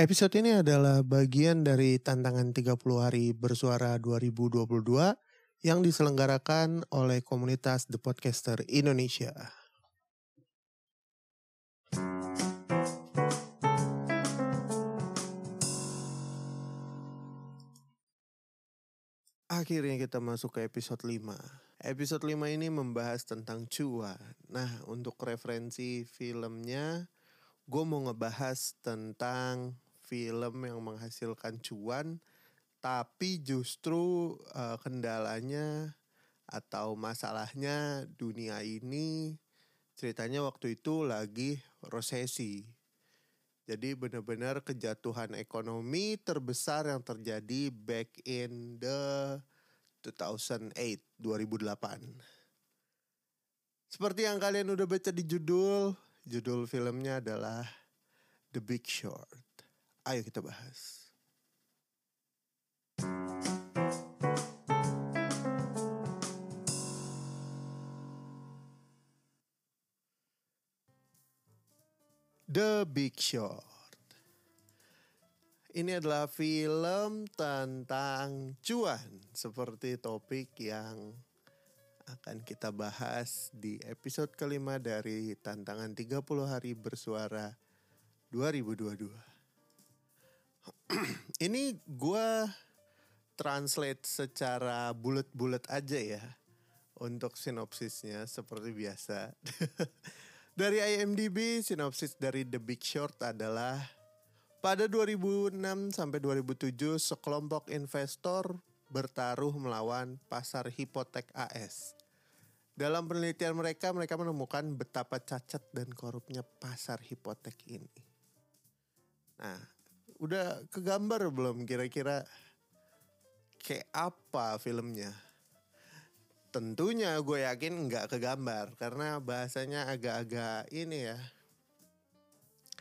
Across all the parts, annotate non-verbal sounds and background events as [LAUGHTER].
Episode ini adalah bagian dari tantangan 30 hari bersuara 2022 yang diselenggarakan oleh komunitas The Podcaster Indonesia. Akhirnya kita masuk ke episode 5. Episode 5 ini membahas tentang cuan. Nah, untuk referensi filmnya, gue mau ngebahas tentang film yang menghasilkan cuan, tapi justru uh, kendalanya atau masalahnya dunia ini ceritanya waktu itu lagi resesi. Jadi benar-benar kejatuhan ekonomi terbesar yang terjadi back in the 2008, 2008. Seperti yang kalian udah baca di judul, judul filmnya adalah The Big Short. Ayo kita bahas. The Big Short. Ini adalah film tentang cuan seperti topik yang akan kita bahas di episode kelima dari tantangan 30 hari bersuara 2022. [CLEARS THROAT] Ini gue translate secara bulat-bulat aja ya untuk sinopsisnya seperti biasa. [LAUGHS] Dari IMDb, sinopsis dari The Big Short adalah pada 2006 sampai 2007 sekelompok investor bertaruh melawan pasar hipotek AS. Dalam penelitian mereka, mereka menemukan betapa cacat dan korupnya pasar hipotek ini. Nah, udah kegambar belum kira-kira? Kayak apa filmnya? tentunya gue yakin nggak kegambar karena bahasanya agak-agak ini ya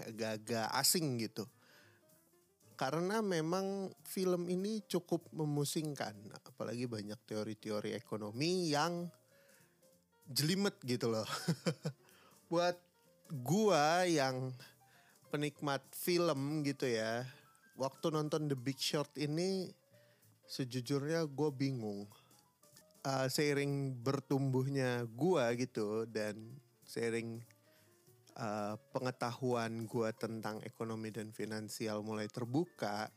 agak-agak asing gitu. Karena memang film ini cukup memusingkan apalagi banyak teori-teori ekonomi yang jelimet gitu loh. [LAUGHS] Buat gua yang penikmat film gitu ya waktu nonton The Big Short ini sejujurnya gue bingung uh, seiring bertumbuhnya gua gitu dan seiring uh, pengetahuan gua tentang ekonomi dan finansial mulai terbuka,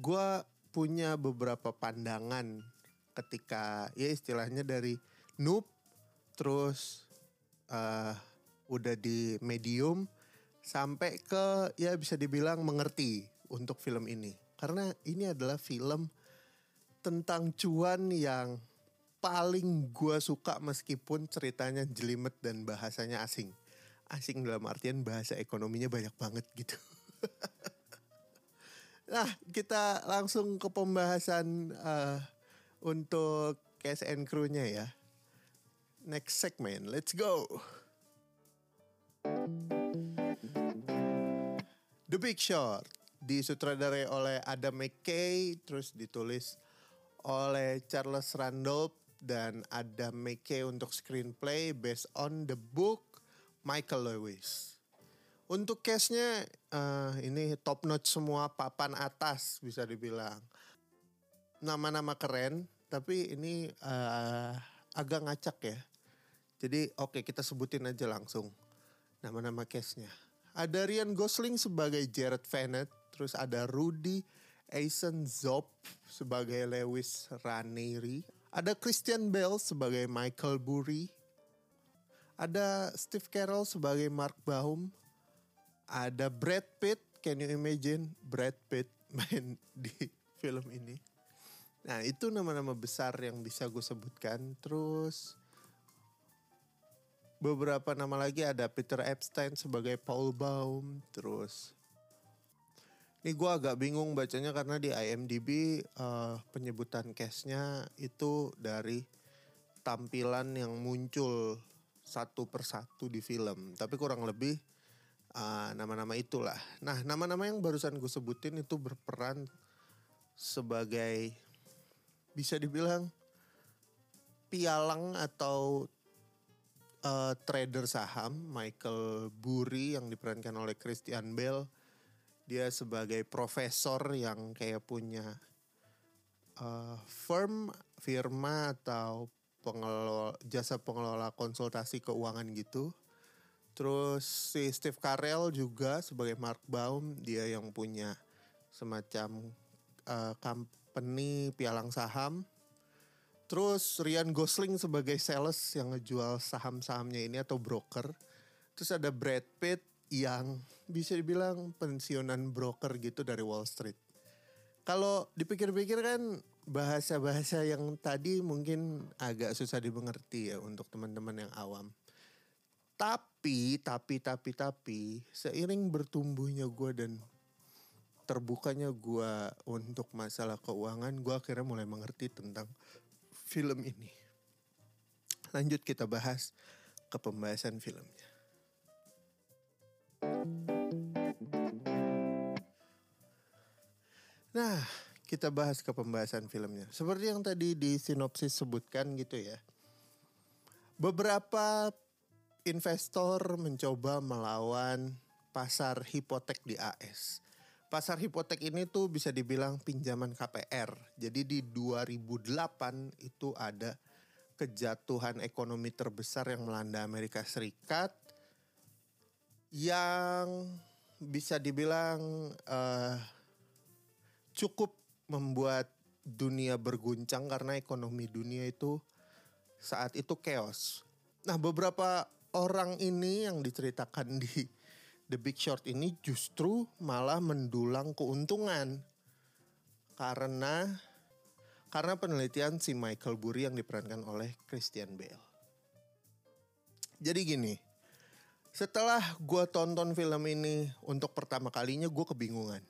gua punya beberapa pandangan ketika ya istilahnya dari noob terus uh, udah di medium sampai ke ya bisa dibilang mengerti untuk film ini karena ini adalah film tentang cuan yang paling gue suka meskipun ceritanya jelimet dan bahasanya asing. Asing dalam artian bahasa ekonominya banyak banget gitu. [LAUGHS] nah kita langsung ke pembahasan uh, untuk cast and crew-nya ya. Next segment, let's go. The Big Short disutradarai oleh Adam McKay terus ditulis oleh Charles Randolph dan ada McKay untuk screenplay based on the book Michael Lewis. Untuk case-nya uh, ini top notch semua papan atas bisa dibilang. Nama-nama keren tapi ini uh, agak ngacak ya. Jadi oke okay, kita sebutin aja langsung nama-nama case-nya. Ada Ryan Gosling sebagai Jared Vanet, terus ada Rudy Eisenzop sebagai Lewis Ranieri, ada Christian Bale sebagai Michael Burry. Ada Steve Carell sebagai Mark Baum. Ada Brad Pitt. Can you imagine Brad Pitt [LAUGHS] main di film ini? Nah itu nama-nama besar yang bisa gue sebutkan. Terus beberapa nama lagi ada Peter Epstein sebagai Paul Baum. Terus ini gue agak bingung bacanya karena di IMDb uh, penyebutan case-nya itu dari tampilan yang muncul satu persatu di film. Tapi kurang lebih nama nama-nama itulah. Nah nama-nama yang barusan gue sebutin itu berperan sebagai bisa dibilang pialang atau uh, trader saham Michael Burry yang diperankan oleh Christian Bale Dia sebagai profesor yang kayak punya uh, firm, firma atau pengelola jasa pengelola konsultasi keuangan gitu. Terus si Steve Carell juga sebagai Mark Baum, dia yang punya semacam uh, company pialang saham. Terus Ryan Gosling sebagai sales yang ngejual saham-sahamnya ini atau broker. Terus ada Brad Pitt yang bisa dibilang pensiunan broker gitu dari Wall Street. Kalau dipikir-pikir kan bahasa-bahasa yang tadi mungkin agak susah dimengerti ya untuk teman-teman yang awam. Tapi, tapi, tapi, tapi, seiring bertumbuhnya gue dan terbukanya gue untuk masalah keuangan, gue akhirnya mulai mengerti tentang film ini. Lanjut kita bahas ke pembahasan filmnya. Nah, kita bahas ke pembahasan filmnya. Seperti yang tadi di sinopsis sebutkan gitu ya. Beberapa investor mencoba melawan pasar hipotek di AS. Pasar hipotek ini tuh bisa dibilang pinjaman KPR. Jadi di 2008 itu ada kejatuhan ekonomi terbesar yang melanda Amerika Serikat yang bisa dibilang uh, cukup membuat dunia berguncang karena ekonomi dunia itu saat itu chaos. Nah, beberapa orang ini yang diceritakan di The Big Short ini justru malah mendulang keuntungan karena karena penelitian si Michael Burry yang diperankan oleh Christian Bale. Jadi gini, setelah gue tonton film ini untuk pertama kalinya gue kebingungan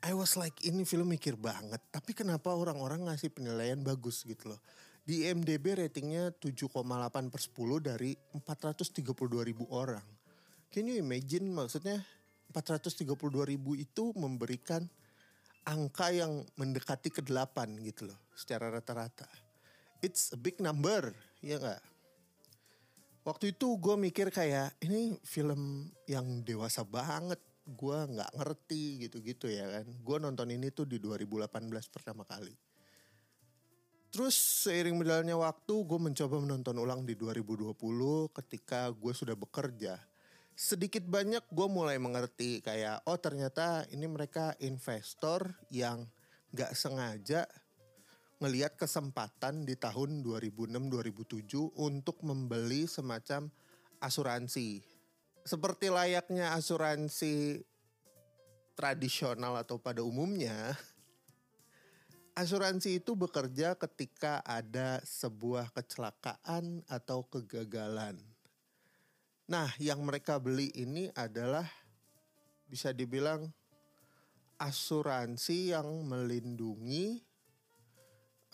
I was like ini film mikir banget. Tapi kenapa orang-orang ngasih penilaian bagus gitu loh. Di IMDB ratingnya 7,8 per 10 dari 432 ribu orang. Can you imagine maksudnya 432 ribu itu memberikan angka yang mendekati ke 8 gitu loh. Secara rata-rata. It's a big number, ya gak? Waktu itu gue mikir kayak ini film yang dewasa banget gue nggak ngerti gitu-gitu ya kan. Gue nonton ini tuh di 2018 pertama kali. Terus seiring berjalannya waktu gue mencoba menonton ulang di 2020 ketika gue sudah bekerja. Sedikit banyak gue mulai mengerti kayak oh ternyata ini mereka investor yang gak sengaja ngelihat kesempatan di tahun 2006-2007 untuk membeli semacam asuransi seperti layaknya asuransi tradisional atau pada umumnya, asuransi itu bekerja ketika ada sebuah kecelakaan atau kegagalan. Nah, yang mereka beli ini adalah bisa dibilang asuransi yang melindungi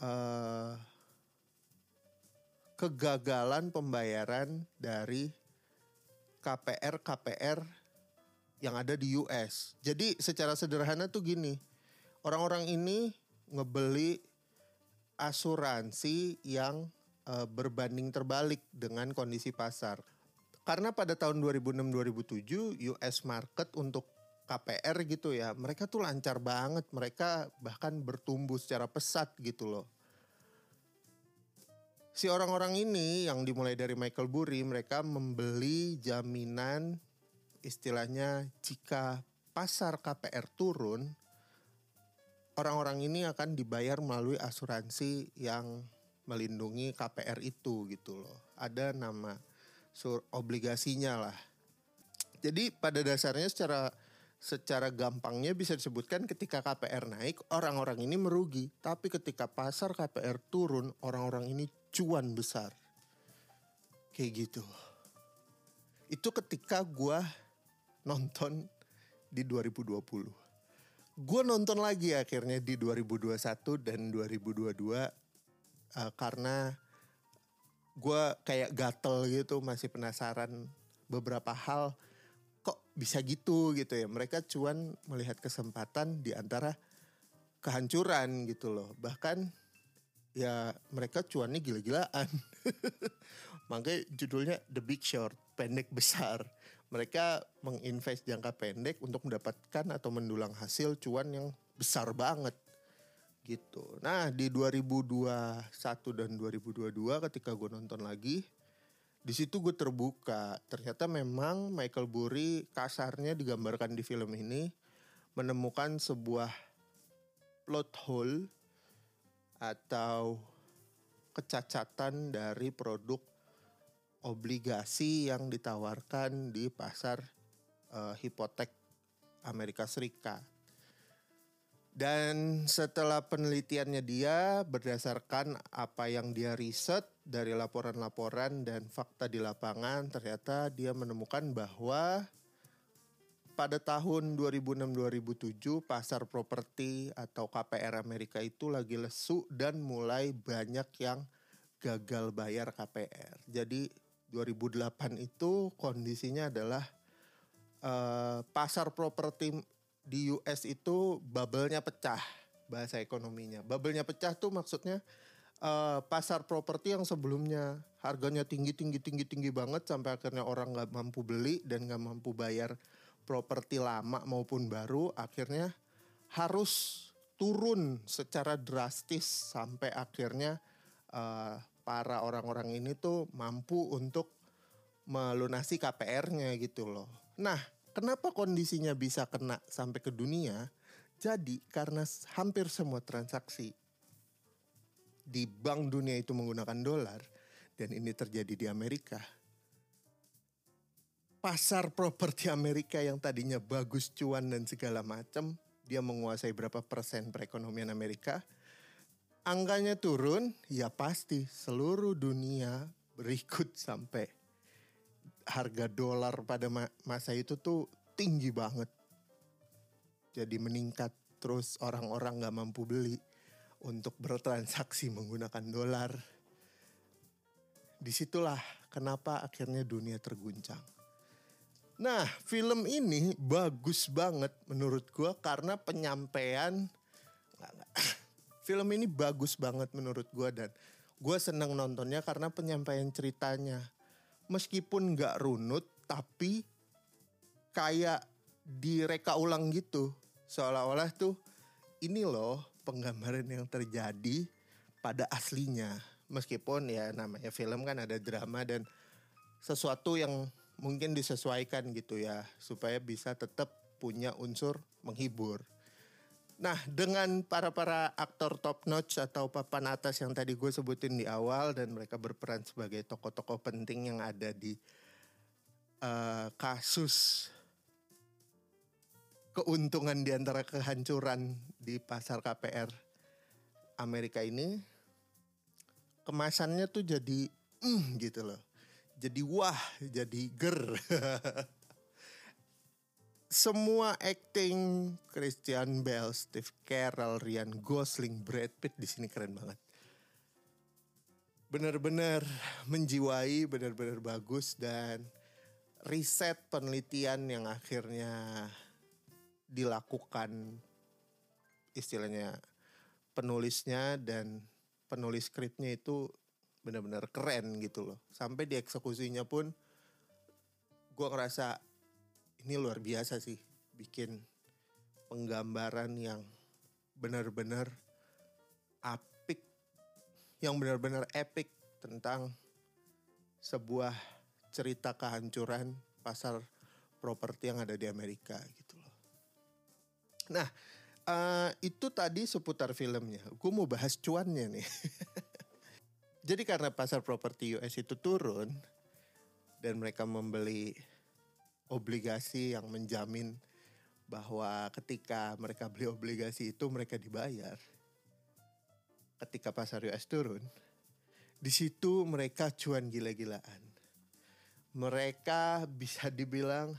uh, kegagalan pembayaran dari KPR KPR yang ada di US. Jadi secara sederhana tuh gini, orang-orang ini ngebeli asuransi yang uh, berbanding terbalik dengan kondisi pasar. Karena pada tahun 2006-2007 US market untuk KPR gitu ya, mereka tuh lancar banget, mereka bahkan bertumbuh secara pesat gitu loh si orang-orang ini yang dimulai dari Michael Burry mereka membeli jaminan istilahnya jika pasar KPR turun orang-orang ini akan dibayar melalui asuransi yang melindungi KPR itu gitu loh. Ada nama sur obligasinya lah. Jadi pada dasarnya secara secara gampangnya bisa disebutkan ketika KPR naik orang-orang ini merugi, tapi ketika pasar KPR turun orang-orang ini cuan besar. Kayak gitu. Itu ketika gue nonton di 2020. Gue nonton lagi akhirnya di 2021 dan 2022 uh, eh, karena gue kayak gatel gitu masih penasaran beberapa hal bisa gitu gitu ya mereka cuan melihat kesempatan di antara kehancuran gitu loh bahkan ya mereka cuannya gila-gilaan. [LAUGHS] Makanya judulnya The Big Short, pendek besar. mereka menginvest jangka pendek untuk mendapatkan atau mendulang hasil cuan yang besar banget gitu. Nah di 2021 dan 2022 ketika gue nonton lagi, di situ gue terbuka. Ternyata memang Michael Burry kasarnya digambarkan di film ini menemukan sebuah plot hole atau kecacatan dari produk obligasi yang ditawarkan di pasar uh, hipotek Amerika Serikat. Dan setelah penelitiannya dia berdasarkan apa yang dia riset dari laporan-laporan dan fakta di lapangan ternyata dia menemukan bahwa pada tahun 2006-2007 pasar properti atau KPR Amerika itu lagi lesu dan mulai banyak yang gagal bayar KPR. Jadi 2008 itu kondisinya adalah uh, pasar properti di US itu bubble-nya pecah bahasa ekonominya. Bubble-nya pecah tuh maksudnya uh, pasar properti yang sebelumnya harganya tinggi tinggi tinggi tinggi banget sampai akhirnya orang nggak mampu beli dan nggak mampu bayar properti lama maupun baru akhirnya harus turun secara drastis sampai akhirnya uh, para orang-orang ini tuh mampu untuk melunasi KPR-nya gitu loh. Nah, Kenapa kondisinya bisa kena sampai ke dunia? Jadi karena hampir semua transaksi di bank dunia itu menggunakan dolar dan ini terjadi di Amerika. Pasar properti Amerika yang tadinya bagus cuan dan segala macam, dia menguasai berapa persen perekonomian Amerika. Angkanya turun, ya pasti seluruh dunia berikut sampai harga dolar pada masa itu tuh tinggi banget. Jadi meningkat terus orang-orang gak mampu beli untuk bertransaksi menggunakan dolar. Di situlah kenapa akhirnya dunia terguncang. Nah, film ini bagus banget menurut gue karena penyampaian. [LAUGHS] Film ini bagus banget menurut gue dan gue seneng nontonnya karena penyampaian ceritanya meskipun nggak runut tapi kayak direka ulang gitu. Seolah-olah tuh ini loh penggambaran yang terjadi pada aslinya. Meskipun ya namanya film kan ada drama dan sesuatu yang mungkin disesuaikan gitu ya supaya bisa tetap punya unsur menghibur Nah, dengan para-para aktor top notch atau papan atas yang tadi gue sebutin di awal dan mereka berperan sebagai tokoh-tokoh penting yang ada di uh, kasus keuntungan di antara kehancuran di pasar KPR Amerika ini, kemasannya tuh jadi mm, gitu loh. Jadi wah, jadi ger. [LAUGHS] semua acting Christian Bale, Steve Carell, Ryan Gosling, Brad Pitt di sini keren banget. Benar-benar menjiwai, benar-benar bagus dan riset penelitian yang akhirnya dilakukan istilahnya penulisnya dan penulis skripnya itu benar-benar keren gitu loh. Sampai dieksekusinya pun gue ngerasa ini luar biasa sih bikin penggambaran yang benar-benar apik yang benar-benar epic tentang sebuah cerita kehancuran pasar properti yang ada di Amerika gitu loh. Nah, uh, itu tadi seputar filmnya. Gue mau bahas cuannya nih. [LAUGHS] Jadi karena pasar properti US itu turun dan mereka membeli obligasi yang menjamin bahwa ketika mereka beli obligasi itu mereka dibayar. Ketika pasar US turun, di situ mereka cuan gila-gilaan. Mereka bisa dibilang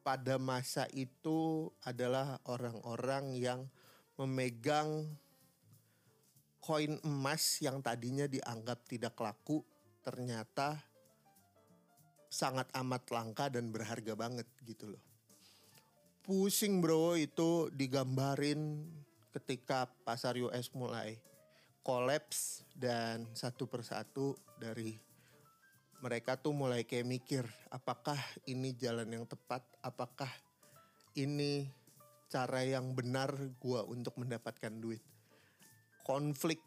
pada masa itu adalah orang-orang yang memegang koin emas yang tadinya dianggap tidak laku ternyata sangat amat langka dan berharga banget gitu loh. Pusing bro itu digambarin ketika pasar US mulai kolaps dan satu persatu dari mereka tuh mulai kayak mikir apakah ini jalan yang tepat, apakah ini cara yang benar gua untuk mendapatkan duit. Konflik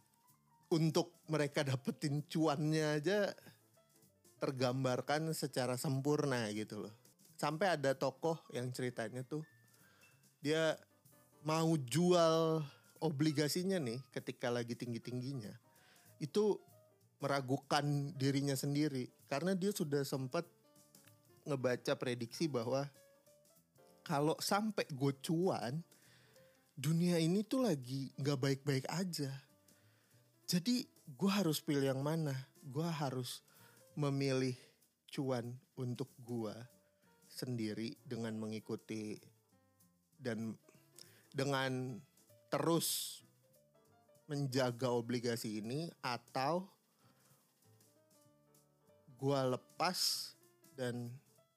untuk mereka dapetin cuannya aja tergambarkan secara sempurna gitu loh. Sampai ada tokoh yang ceritanya tuh dia mau jual obligasinya nih ketika lagi tinggi-tingginya. Itu meragukan dirinya sendiri karena dia sudah sempat ngebaca prediksi bahwa kalau sampai gue cuan dunia ini tuh lagi nggak baik-baik aja jadi gue harus pilih yang mana gue harus memilih cuan untuk gue sendiri dengan mengikuti dan dengan terus menjaga obligasi ini atau gue lepas dan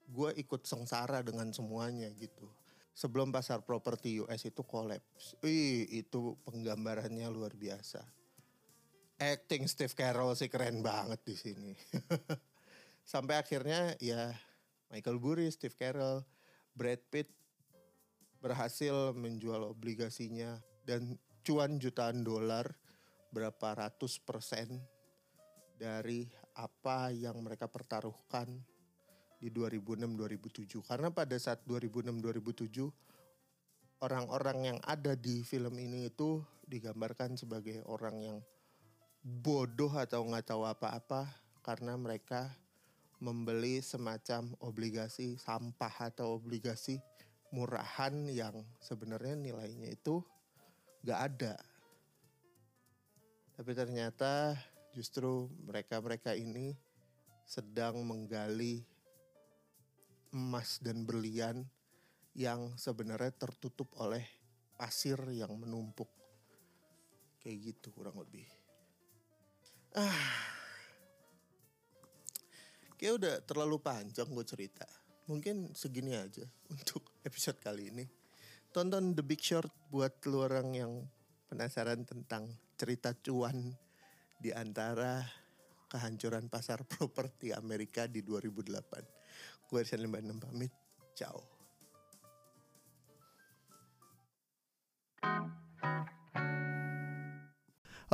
gue ikut sengsara dengan semuanya gitu. Sebelum pasar properti US itu kolaps. Ih, itu penggambarannya luar biasa. Acting Steve Carroll sih keren banget di sini. [LAUGHS] Sampai akhirnya ya Michael Burry, Steve Carroll, Brad Pitt berhasil menjual obligasinya dan cuan jutaan dolar berapa ratus persen dari apa yang mereka pertaruhkan di 2006-2007. Karena pada saat 2006-2007 orang-orang yang ada di film ini itu digambarkan sebagai orang yang bodoh atau nggak tahu apa-apa karena mereka membeli semacam obligasi sampah atau obligasi murahan yang sebenarnya nilainya itu nggak ada. Tapi ternyata justru mereka-mereka ini sedang menggali emas dan berlian yang sebenarnya tertutup oleh pasir yang menumpuk. Kayak gitu kurang lebih. Ah. Kayak udah terlalu panjang gue cerita. Mungkin segini aja [LAUGHS] untuk episode kali ini. Tonton The Big Short buat lu orang yang penasaran tentang cerita cuan di antara kehancuran pasar [LAUGHS] properti Amerika di 2008. Gue Arsan 56 pamit. Ciao.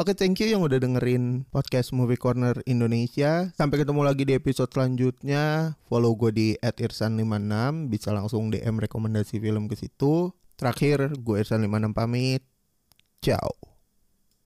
Oke, thank you yang udah dengerin podcast Movie Corner Indonesia. Sampai ketemu lagi di episode selanjutnya. Follow gue di @irsan56, bisa langsung DM rekomendasi film ke situ. Terakhir, gue Irsan56 pamit. Ciao.